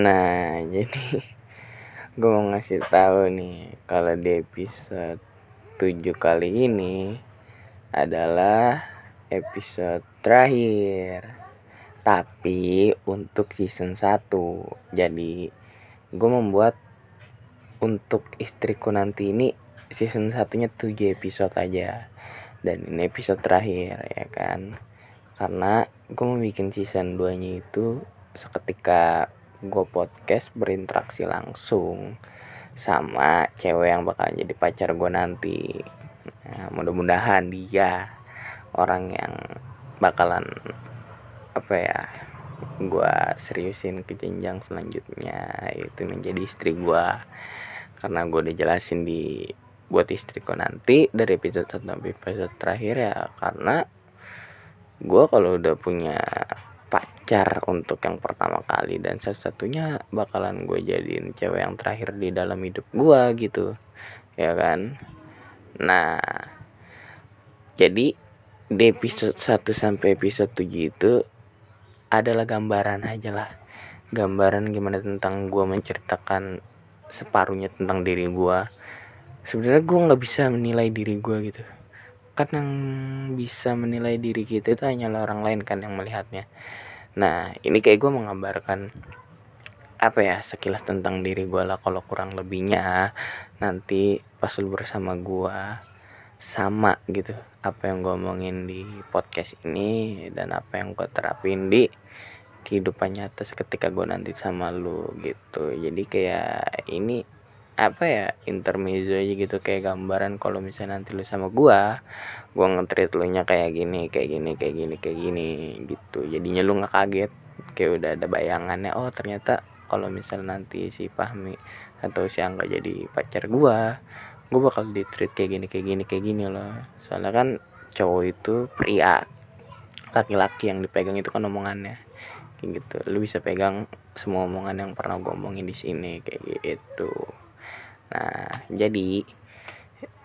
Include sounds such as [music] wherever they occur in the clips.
Nah, [laughs] jadi gue mau ngasih tahu nih kalau di episode 7 kali ini adalah episode terakhir. Tapi untuk season 1. Jadi gue membuat untuk istriku nanti ini season satunya 7 episode aja. Dan ini episode terakhir ya kan. Karena gue mau bikin season 2 nya itu seketika gue podcast berinteraksi langsung sama cewek yang bakal jadi pacar gue nanti. Nah, mudah-mudahan dia orang yang bakalan apa ya gue seriusin ke jenjang selanjutnya. Itu menjadi istri gue karena gue udah jelasin di buat istriku nanti dari episode 1 sampai episode terakhir ya. Karena gue kalau udah punya pacar untuk yang pertama kali dan satu-satunya bakalan gue jadiin cewek yang terakhir di dalam hidup gue gitu ya kan? Nah jadi di episode 1 sampai episode 7 itu adalah gambaran aja lah. Gambaran gimana tentang gue menceritakan separuhnya tentang diri gue. Sebenarnya gue nggak bisa menilai diri gue gitu. Kan yang bisa menilai diri kita itu hanyalah orang lain kan yang melihatnya nah ini kayak gue menggambarkan apa ya sekilas tentang diri gue lah kalau kurang lebihnya. Nanti pas lu bersama gue sama gitu apa yang gue omongin di podcast ini dan apa yang gue terapin di kehidupan nyata ketika gue nanti sama lu gitu. Jadi kayak ini apa ya intermezzo aja gitu. Kayak gambaran kalau misalnya nanti lu sama gua gua ngetrit lu nya kayak gini kayak gini kayak gini kayak gini gitu. Jadinya lu nggak kaget. Kayak udah ada bayangannya oh ternyata kalau misalnya nanti si Fahmi atau si Angga jadi pacar gua gua bakal di treat kayak gini kayak gini kayak gini loh. Soalnya kan cowok itu pria laki-laki yang dipegang itu kan omongannya. Kayak gitu. Lu bisa pegang semua omongan yang pernah gue omongin di sini kayak gitu nah jadi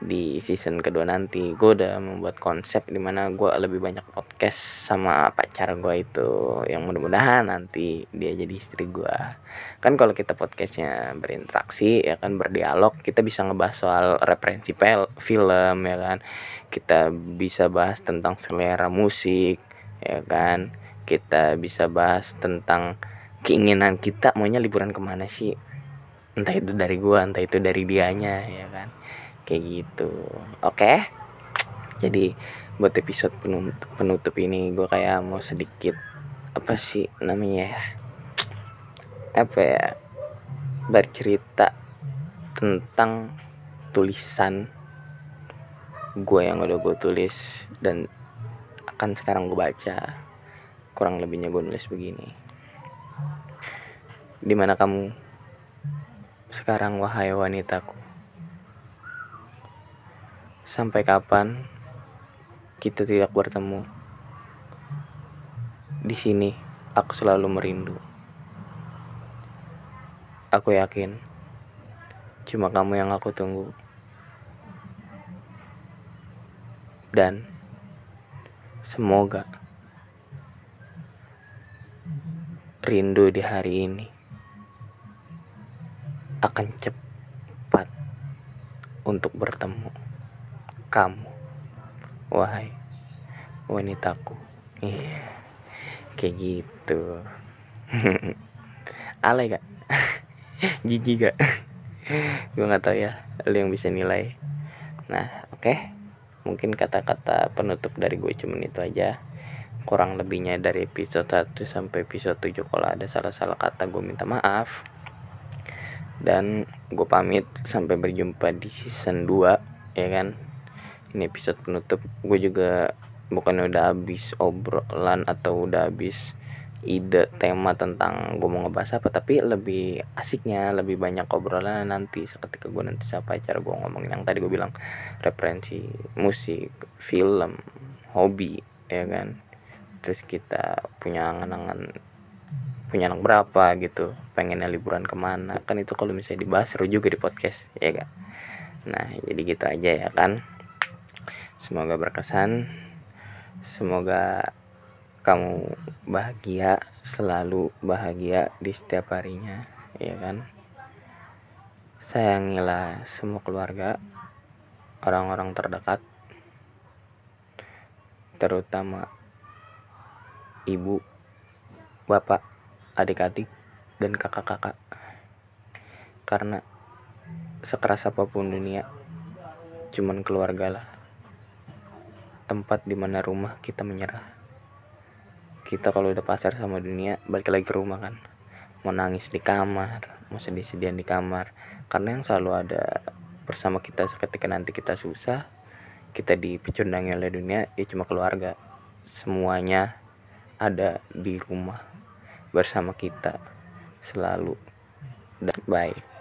di season kedua nanti gue udah membuat konsep di mana gue lebih banyak podcast sama pacar gue itu. Yang mudah-mudahan nanti dia jadi istri gue kan kalau kita podcastnya berinteraksi ya kan berdialog kita bisa ngebahas soal referensi pel film ya kan. Kita bisa bahas tentang selera musik ya kan. Kita bisa bahas tentang keinginan kita maunya liburan ke mana sih entah itu dari gua entah itu dari dianya ya kan? Kayak gitu. Oke? Jadi buat episode penutup, penutup ini gua kayak mau sedikit apa sih namanya ya? Apa ya? Bercerita tentang tulisan gue yang udah gue tulis dan akan sekarang gue baca. Kurang lebihnya gue nulis begini. Di mana kamu sekarang wahai wanitaku. Sampai kapan kita tidak bertemu? Di sini aku selalu merindu. Aku yakin Cuma kamu yang aku tunggu. Dan Semoga Rindu di hari ini akan cepat untuk bertemu kamu wahai wanitaku. Iya kayak gitu. [laughs] Alay gak [laughs] jijik gak [laughs] gue nggak tahu ya lo yang bisa nilai. Nah oke. Okay. mungkin kata-kata penutup dari gue cuman itu aja. Kurang lebihnya dari episode 1 sampai episode 7 kalau ada salah-salah kata gue minta maaf dan gue pamit sampai berjumpa di season 2 ya kan? Ini episode penutup. Gue juga bukan udah habis obrolan atau udah habis ide tema tentang gue mau ngebahas apa tapi lebih asiknya lebih banyak obrolan nanti. Seketika gue nanti siapa cara gue ngomongin yang tadi gue bilang referensi musik film hobi ya kan? Terus kita punya angan-angan punya anak berapa gitu pengennya liburan ke mana. Kan itu kalau misalnya dibahas seru juga di podcast ya kan nah jadi gitu aja ya kan. Semoga berkesan. Semoga kamu bahagia selalu bahagia di setiap harinya ya kan? Sayangilah semua keluarga orang-orang terdekat terutama ibu bapak adik-adik dan kakak-kakak. Karena sekeras apa pun dunia cuman keluarga lah. Tempat di mana rumah kita menyerah. Kita kalau udah pasar sama dunia balik lagi ke rumah kan. Mau nangis di kamar mau sedih-sedihan di kamar. Karena yang selalu ada bersama kita ketika nanti kita susah kita dipecundangi oleh dunia ya cuma keluarga. Semuanya ada di rumah bersama kita selalu. Dan baik